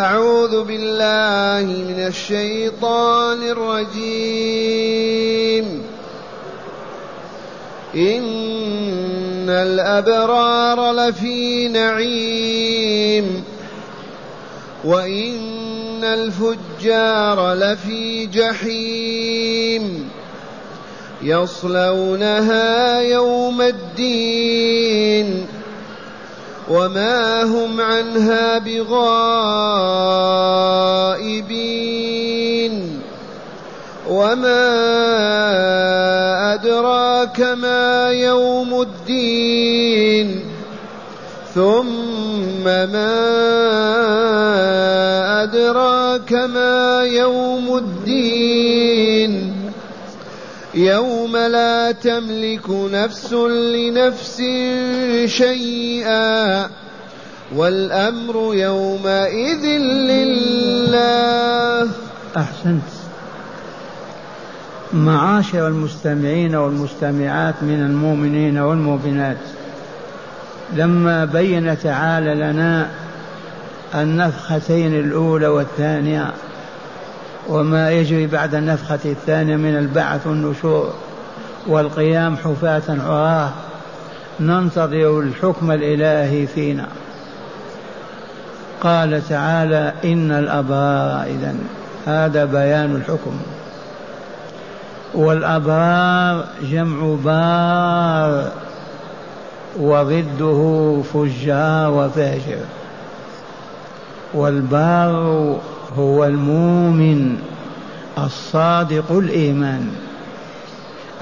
أعوذ بالله من الشيطان الرجيم. إن الأبرار لفي نعيم. وإن الفجار لفي جحيم. يصلونها يوم الدين. وما هم عنها بغائبين وما أدراك ما يوم الدين ثم ما أدراك ما يوم الدين يوم لا تملك نفس لنفس شيئا والأمر يومئذ لله. أحسنت. معاشر المستمعين والمستمعات من المؤمنين والمؤمنات لما بين تعالى لنا النفختين الأولى والثانية وما يجري بعد النفخة الثانية من البعث والنشور والقيام حفاة عراه. ننتظر الحكم الإلهي فينا. قال تعالى إن الأبرار إذا هذا بيان الحكم. والأبرار جمع بار وضده فجار وفاجر. والبار هو المؤمن الصادق الإيمان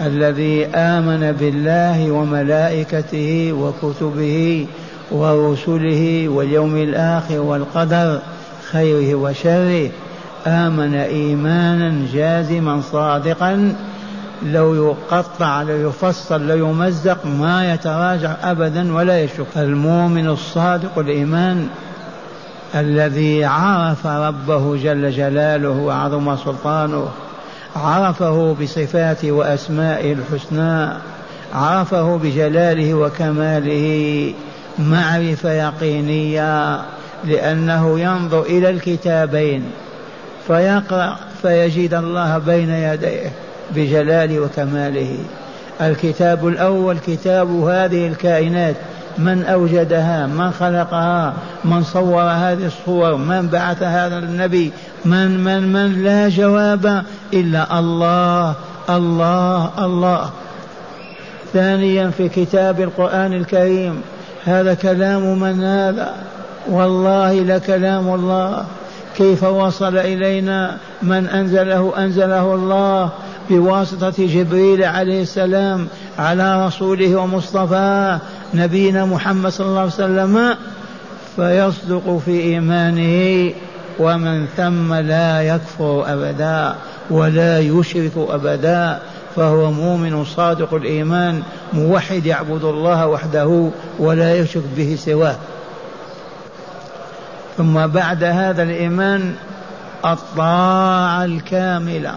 الذي آمن بالله وملائكته وكتبه ورسله واليوم الآخر والقدر خيره وشره آمن إيمانا جازما صادقا لو يقطع لو يفصل لو يمزق ما يتراجع أبدا ولا يشك المؤمن الصادق الإيمان الذي عرف ربه جل جلاله وعظم سلطانه عرفه بصفاته واسمائه الحسنى عرفه بجلاله وكماله معرفة يقينية لأنه ينظر إلى الكتابين فيقرأ فيجد الله بين يديه بجلاله وكماله. الكتاب الأول كتاب هذه الكائنات من أوجدها من خلقها من صور هذه الصور من بعث هذا النبي من من من لا جواب إلا الله الله الله. ثانيا في كتاب القرآن الكريم هذا كلام من هذا؟ والله لكلام الله. كيف وصل إلينا؟ من أنزله أنزله الله بواسطة جبريل عليه السلام على رسوله ومصطفاه نبينا محمد صلى الله عليه وسلم فيصدق في إيمانه ومن ثم لا يكفر أبدا ولا يشرك أبدا فهو مؤمن صادق الإيمان موحد يعبد الله وحده ولا يشرك به سواه. ثم بعد هذا الإيمان الطاعة الكاملة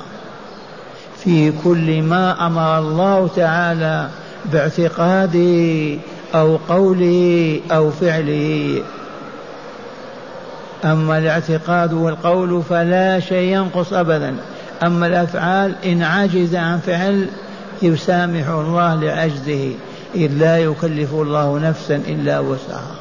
في كل ما أمر الله تعالى باعتقاده أو قوله أو فعله أما الاعتقاد والقول فلا شيء ينقص أبدا. أما الأفعال إن عجز عن فعل يسامح الله لعجزه. إذ لا يكلف الله نفسا إلا وسعها.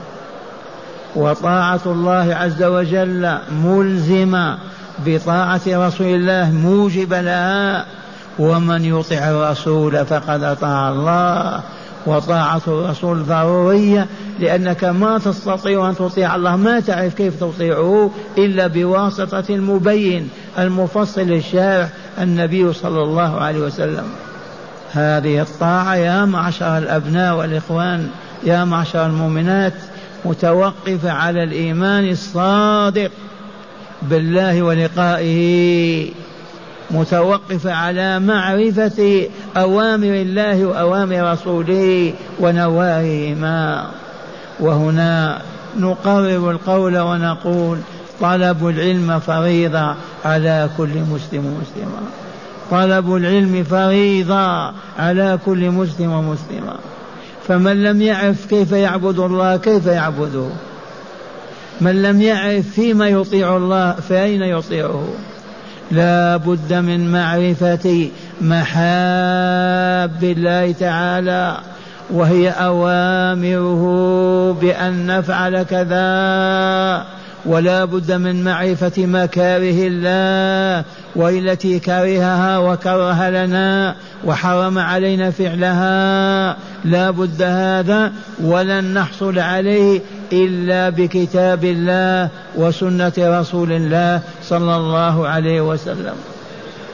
وطاعة الله عز وجل ملزمة بطاعة رسول الله موجب لها. ومن يطع الرسول فقد أطاع الله. وطاعة الرسول ضرورية لأنك ما تستطيع أن تطيع الله. ما تعرف كيف تطيعه إلا بواسطة المبين المفصل الشارع النبي صلى الله عليه وسلم. هذه الطاعة يا معشر الأبناء والإخوان يا معشر المؤمنات متوقفة على الإيمان الصادق بالله ولقائه. متوقفة على معرفة أوامر الله وأوامر رسوله ونواهيهما وهنا نقرر القول ونقول طلب العلم فريضة على كل مسلم ومسلمة. طلب العلم فريضة على كل مسلم ومسلمة. فمن لم يعرف كيف يعبد الله كيف يعبده؟ من لم يعرف فيما يطيع الله فأين يطيعه؟ لا بد من معرفة محاب الله تعالى وهي أوامره بأن نفعل كذا. ولا بد من معرفة مكاره الله وهي التي كرهها وكره لنا وحرم علينا فعلها. لا بد هذا ولن نحصل عليه إلا بكتاب الله وسنة رسول الله صلى الله عليه وسلم.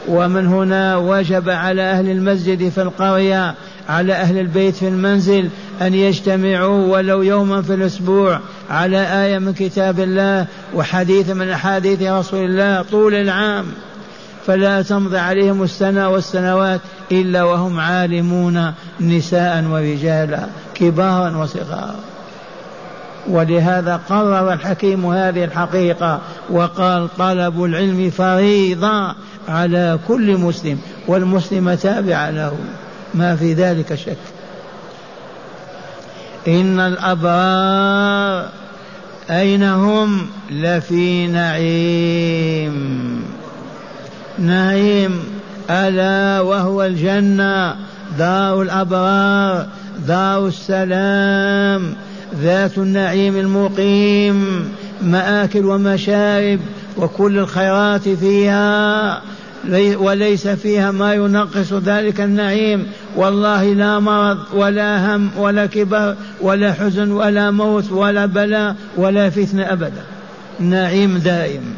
ومن هنا وجب على أهل المسجد في القرية على أهل البيت في المنزل أن يجتمعوا ولو يوما في الأسبوع على آية من كتاب الله وحديث من أحاديث رسول الله طول العام. فلا تمضي عليهم السنة والسنوات إلا وهم عالمون نساء ورجالا كبارا وصغارا. ولهذا قرر الحكيم هذه الحقيقة وقال طلب العلم فريضة على كل مسلم والمسلم تابع له. ما في ذلك شك. إن الأبرار أين هم؟ لفي نعيم. نعيم ألا وهو الجنة دار الأبرار دار السلام ذات النعيم المقيم مآكل ومشارب وكل الخيرات فيها. وليس فيها ما ينقص ذلك النعيم. والله لا مرض ولا هم ولا كبر ولا حزن ولا موت ولا بلاء ولا فتنة أبدا. نعيم دائم.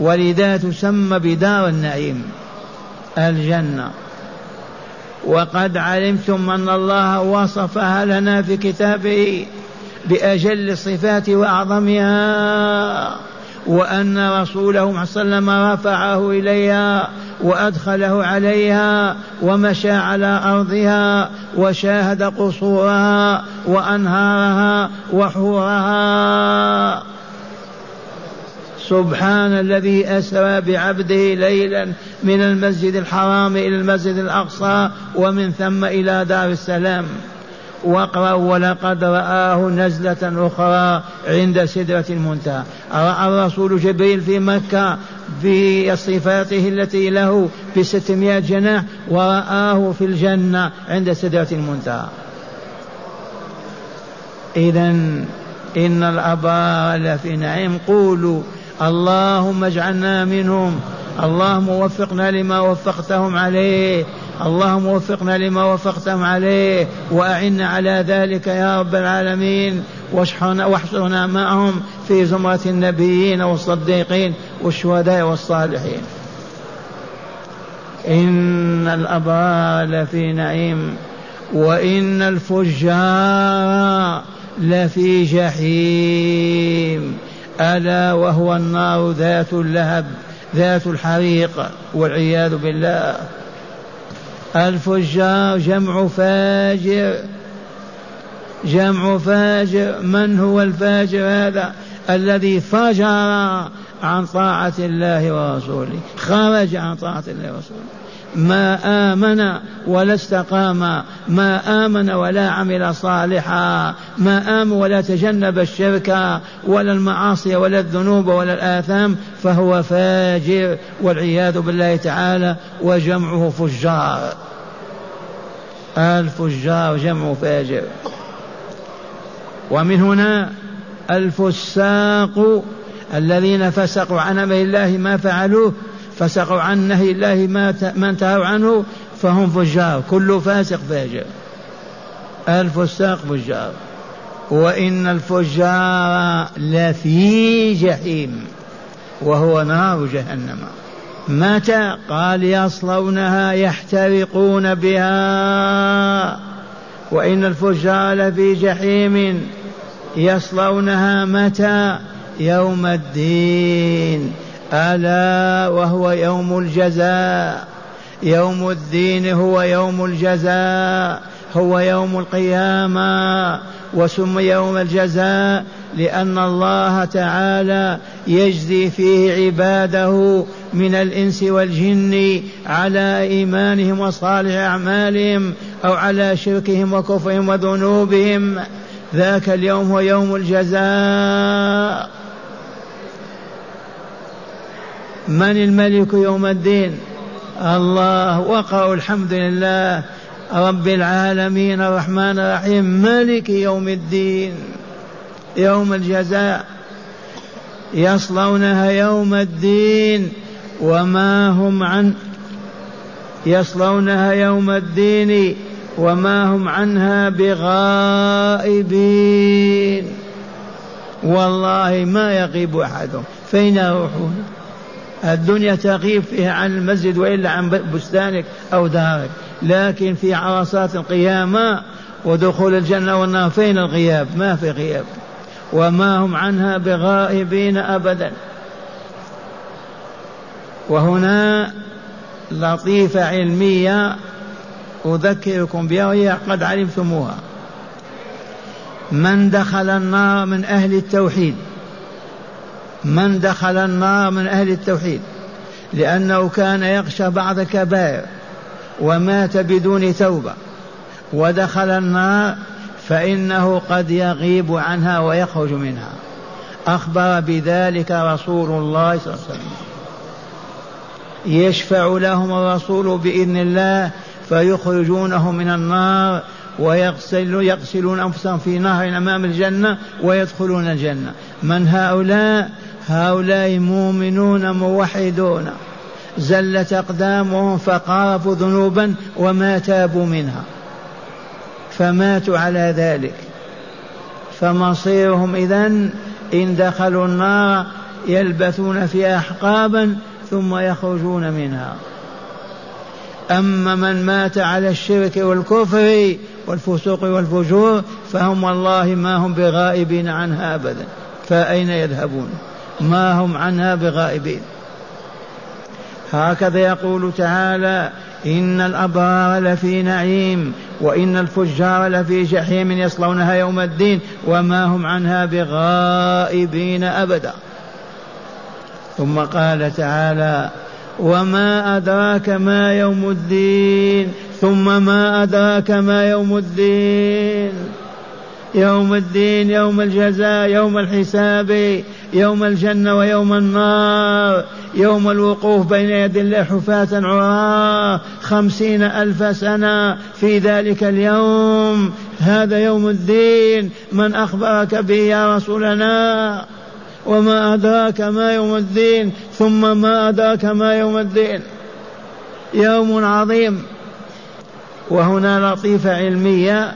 ولذا تسمى بدار النعيم. الجنة. وقد علمتم أن الله وصفها لنا في كتابه بأجل الصفات وأعظمها. وأن رسوله صلى الله عليه وسلم رفعه إليها وأدخله عليها ومشى على أرضها وشاهد قصورها وأنهارها وحورها. سبحان الذي أسرى بعبده ليلا من المسجد الحرام إلى المسجد الأقصى ومن ثم إلى دار السلام. واقرأوا ولقد رآه نزلة أخرى عند سدرة المنتهى. رأى الرسول جبريل في مكة بصفاته التي له بستمائة جناح ورآه في الجنة عند سدرة المنتهى. إذا إن الأبرار لفي نعيم قولوا اللهم اجعلنا منهم اللهم وفقنا لما وفقتهم عليه اللهم وفقنا لما وفقتهم عليه وأعنا على ذلك يا رب العالمين. واحشرنا معهم في زمرة النبيين والصديقين والشهداء والصالحين. إن الأبرار لفي نعيم وإن الفجار لفي جحيم. ألا وهو النار ذات اللهب ذات الحريق والعياذ بالله. الفجار جمع فاجر. جمع فاجر. من هو الفاجر هذا؟ الذي فجر عن طاعة الله ورسوله. خرج عن طاعة الله ورسوله. ما آمن ولا استقام ما آمن ولا عمل صالحا ما آمن ولا تجنب الشرك ولا المعاصي ولا الذنوب ولا الآثام فهو فاجر والعياذ بالله تعالى وجمعه فجار. الفجار جمع فاجر. ومن هنا الفساق الذين فسقوا عن أمر الله ما فعلوه فسقوا عن نهي الله ما ما انتهوا عنه فهم فجار كل فاسق فاجر الفساق فجار. وإن الفجار لفي جحيم وهو نار جهنم. متى؟ قال يصلونها يحترقون بها. وإن الفجار لفي جحيم يصلونها متى؟ يوم الدين. ألا وهو يوم الجزاء. يوم الدين هو يوم الجزاء. هو يوم القيامة. وسمي يوم الجزاء لأن الله تعالى يجزي فيه عباده من الإنس والجن على إيمانهم وصالح أعمالهم أو على شركهم وكفرهم وذنوبهم. ذاك اليوم هو يوم الجزاء. من الملك يوم الدين؟ الله. وقعوا الحمد لله. رب العالمين الرحمن الرحيم. ملك يوم الدين. يوم الجزاء. يصلونها يوم الدين. وما هم عن يصلونها يوم الدين. وما هم عنها بغائبين. والله ما يغيب أحدهم. فين يروحون؟ الدنيا تغيب فيها عن المسجد وإلا عن بستانك أو دارك لكن في عرصات القيامة ودخول الجنة والنار فين الغياب؟ ما في غياب. وما هم عنها بغائبين ابدا. وهنا لطيفة علمية أذكركم بها وهي قد علمتموها. من دخل النار من أهل التوحيد. من دخل النار من أهل التوحيد لأنه كان يخشى بعض الكبائر ومات بدون توبة. ودخل النار فإنه قد يغيب عنها ويخرج منها. أخبر بذلك رسول الله صلى الله عليه وسلم. يشفع لهم الرسول بإذن الله فيخرجونه من النار ويغسل يغسلون أنفسهم في نهر أمام الجنة ويدخلون الجنة. من هؤلاء؟ هؤلاء مؤمنون موحدون. زلت أقدامهم فقارفوا ذنوبا وما تابوا منها. فماتوا على ذلك. فمصيرهم إذا إن دخلوا النار يلبثون فيها أحقابا ثم يخرجون منها. أما من مات على الشرك والكفر والفسوق والفجور فهم والله ما هم بغائبين عنها أبدا. فأين يذهبون؟ ما هم عنها بغائبين. هكذا يقول تعالى إن الأبرار لفي نعيم وإن الفجار لفي جحيم يصلونها يوم الدين وما هم عنها بغائبين أبدا. ثم قال تعالى وما أدراك ما يوم الدين ثم ما أدراك ما يوم الدين يوم الدين يوم الجزاء يوم الحساب يوم الجنة ويوم النار يوم الوقوف بين يدي الله حفاة عراة خمسين ألف سنة في ذلك اليوم هذا يوم الدين من أخبرك به يا رسولنا وما أدراك ما يوم الدين ثم ما أدراك ما يوم الدين. يوم عظيم. وهنا لطيفة علمية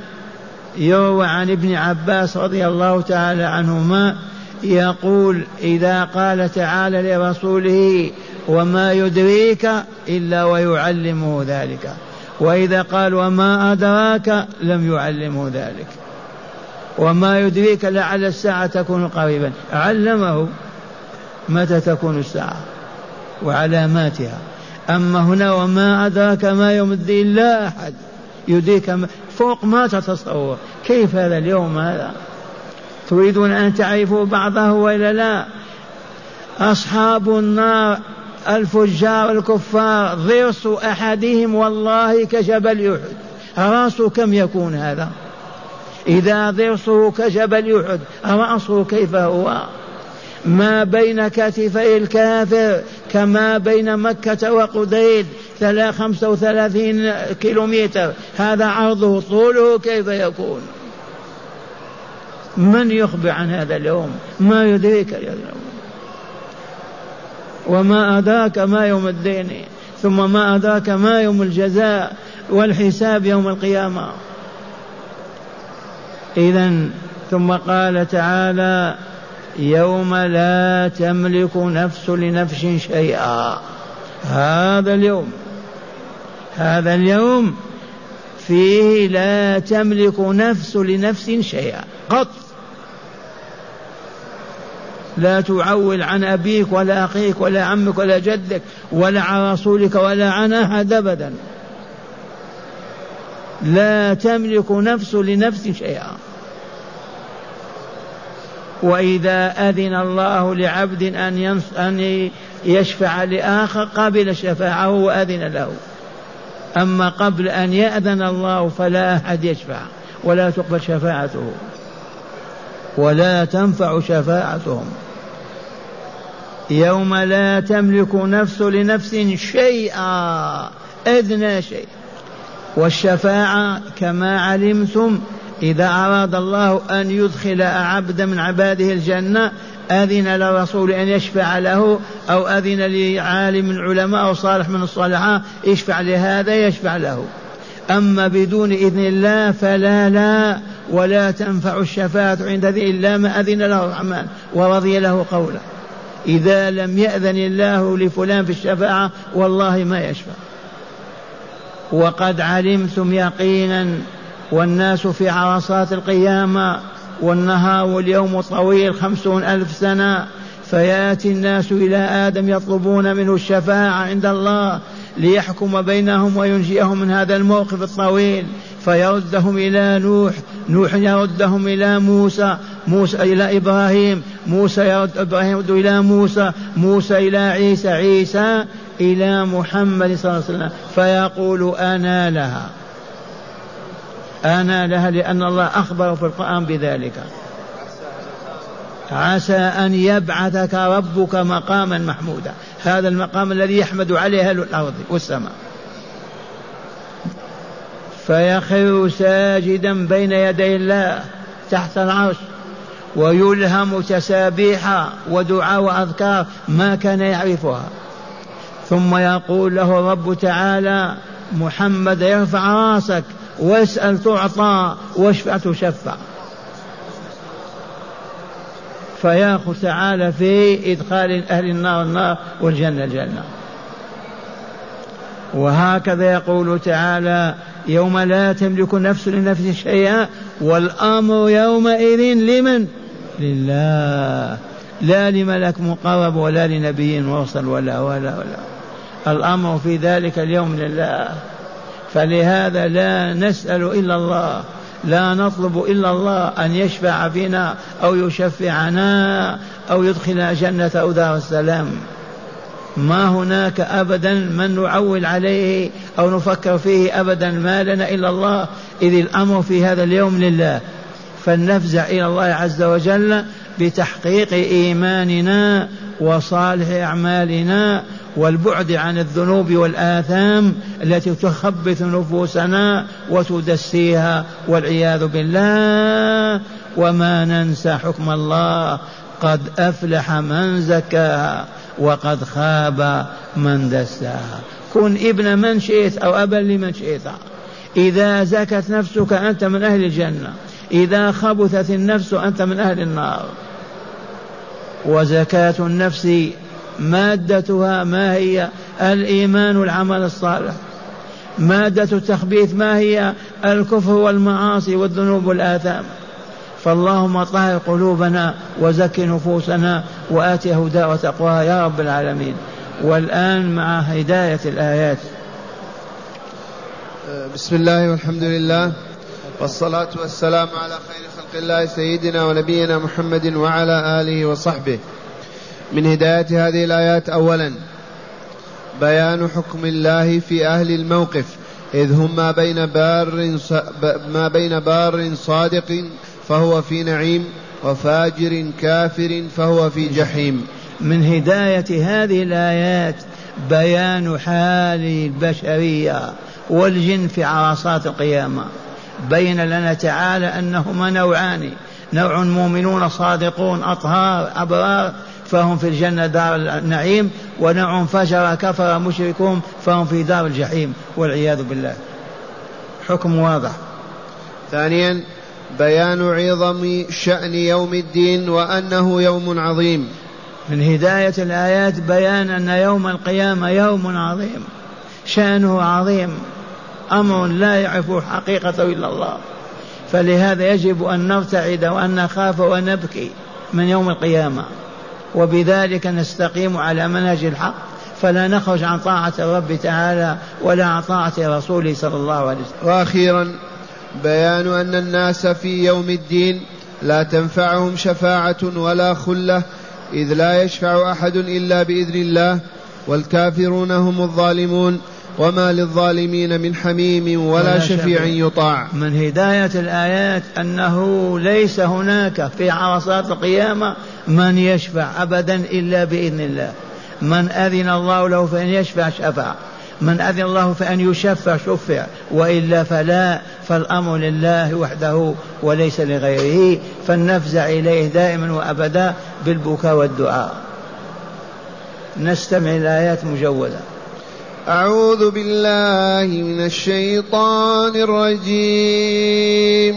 يروى عن ابن عباس رضي الله تعالى عنهما يقول إذا قال تعالى لرسوله وما يدريك إلا ويعلمه ذلك وإذا قال وما أدراك لم يعلمه ذلك. وما يدريك لعل الساعة تكون قريبا. علمه متى تكون الساعة وعلاماتها. أما هنا وما أدراك ما يوم الدين لا أحد يدريك فوق ما تتصور. كيف هذا اليوم هذا؟ تريدون أن تعرفوا بعضه وإلا لا؟ أصحاب النار الفجار الكفار ضرس أحدهم والله كجبل أحد. رأسه كم يكون هذا؟ إذا ضرسه كجبل أحد رأسه كيف هو؟ ما بين كتفي الكافر كما بين مكة وقديد خمسة وثلاثين كيلومتر. هذا عرضه طوله كيف يكون؟ من يخبر عن هذا اليوم؟ ما يدريك اليوم وما أدراك ما يوم الدين ثم ما أدراك ما يوم الجزاء والحساب يوم القيامة. إذا ثم قال تعالى يوم لا تملك نفس لنفس شيئا. هذا اليوم هذا اليوم فيه لا تملك نفس لنفس شيئا. قط. لا تعول عن أبيك ولا أخيك ولا عمك ولا جدك ولا عن رسولك ولا عن أحد أبدا. لا تملك نفس لنفس شيئا. وإذا أذن الله لعبد أن أن يشفع لآخر قبل شفاعه وأذن له. أما قبل أن يأذن الله فلا أحد يشفع ولا تقبل شفاعته. ولا تنفع شفاعتهم. يوم لا تملك نفس لنفس شيئا ادنى شيء. والشفاعة كما علمتم إذا أراد الله أن يدخل عبدا من عباده الجنة أذن للرسول أن يشفع له أو أذن لعالم من العلماء أو صالح من الصالحين يشفع لهذا يشفع له. أما بدون إذن الله فلا لا ولا تنفع الشفاعة عند ذي إلا ما أذن له الرحمن ورضي له قوله. إذا لم يأذن الله لفلان في الشفاعة والله ما يشفع. وقد علمتم يقينا والناس في عرصات القيامة والنهار واليوم طويل خمسون ألف سنة فيأتي الناس إلى آدم يطلبون منه الشفاعة عند الله ليحكم بينهم وينجيهم من هذا الموقف الطويل. فيردهم إلى نوح نوح يردهم إلى موسى موسى إلى إبراهيم موسى يرد إبراهيم يرد إلى موسى موسى إلى عيسى عيسى إلى محمد صلى الله عليه وسلم. فيقول أنا لها. أنا لها لأن الله أخبر في القرآن بذلك. عسى أن يبعثك ربك مقاما محمودا. هذا المقام الذي يحمد عليه أهل الأرض والسماء. فيخر ساجدا بين يدي الله تحت العرش ويلهم تسابيح ودعاء وأذكار ما كان يعرفها. ثم يقول له الرب تعالى محمد يرفع رأسك. واسأل تعطى واشفع تشفع. فياخذ تعالى في إدخال أهل النار النار والجنة الجنة. وهكذا يقول تعالى يوم لا تملك نفس لنفس شيئا والأمر يومئذ لمن؟ لله. لا لملك مقرب ولا لنبي مرسل ولا ولا ولا. الأمر في ذلك اليوم لله. فلهذا لا نسأل إلا الله لا نطلب إلا الله أن يشفع فينا أو يشفعنا أو يدخلنا جنة أو دار السلام. ما هناك أبدا من نعول عليه أو نفكر فيه أبدا ما لنا إلا الله إذ الأمر في هذا اليوم لله. فلنفزع إلى الله عز وجل بتحقيق إيماننا وصالح أعمالنا والبعد عن الذنوب والآثام التي تخبث نفوسنا وتدسيها والعياذ بالله. وما ننسى حكم الله قد أفلح من زكاها وقد خاب من دساها. كن ابن من شئت أو أبا لمن شئت. إذا زكت نفسك أنت من أهل الجنة إذا خبثت النفس أنت من أهل النار. وزكاة النفس مادتها ما هي؟ الإيمان والعمل الصالح. مادة التخبيث ما هي؟ الكفر والمعاصي والذنوب والآثام. فاللهم طهر قلوبنا وزك نفوسنا وآت هدى وتقواها يا رب العالمين. والآن مع هداية الآيات. بسم الله والحمد لله والصلاة والسلام على خير خلق الله سيدنا ونبينا محمد وعلى آله وصحبه. من هداية هذه الآيات أولا بيان حكم الله في أهل الموقف إذ هم ما بين بار ما بين بار صادق فهو في نعيم وفاجر كافر فهو في جحيم. من هداية هذه الآيات بيان حال البشرية والجن في عرصات القيامة. بين لنا تعالى أنهما نوعان نوع مؤمنون صادقون أطهار أبرار فهم في الجنة دار النعيم ونوع فجر كفر مشركون فهم في دار الجحيم والعياذ بالله. حكم واضح. ثانيا بيان عظم شأن يوم الدين وأنه يوم عظيم. من هداية الآيات بيان أن يوم القيامة يوم عظيم. شأنه عظيم. أمر لا يعرف حقيقته إلا الله. فلهذا يجب أن نرتعد وأن نخاف ونبكي من يوم القيامة. وبذلك نستقيم على منهج الحق فلا نخرج عن طاعة الرب تعالى ولا عن طاعة رسوله صلى الله عليه وسلم. وأخيرا بيان أن الناس في يوم الدين لا تنفعهم شفاعة ولا خلة إذ لا يشفع أحد إلا بإذن الله والكافرون هم الظالمون وما للظالمين من حميم ولا, ولا شفيع. يطاع. من هداية الآيات أنه ليس هناك في عرصات القيامة من يشفع أبدا إلا بإذن الله. من أذن الله له فإن يشفع شفع. من أذن الله فأن يشفع شفع. وإلا فلا فالأمر لله وحده وليس لغيره. فلنفزع إليه دائما وأبدا بالبكاء والدعاء. نستمع الآيات مجودة. أعوذ بالله من الشيطان الرجيم.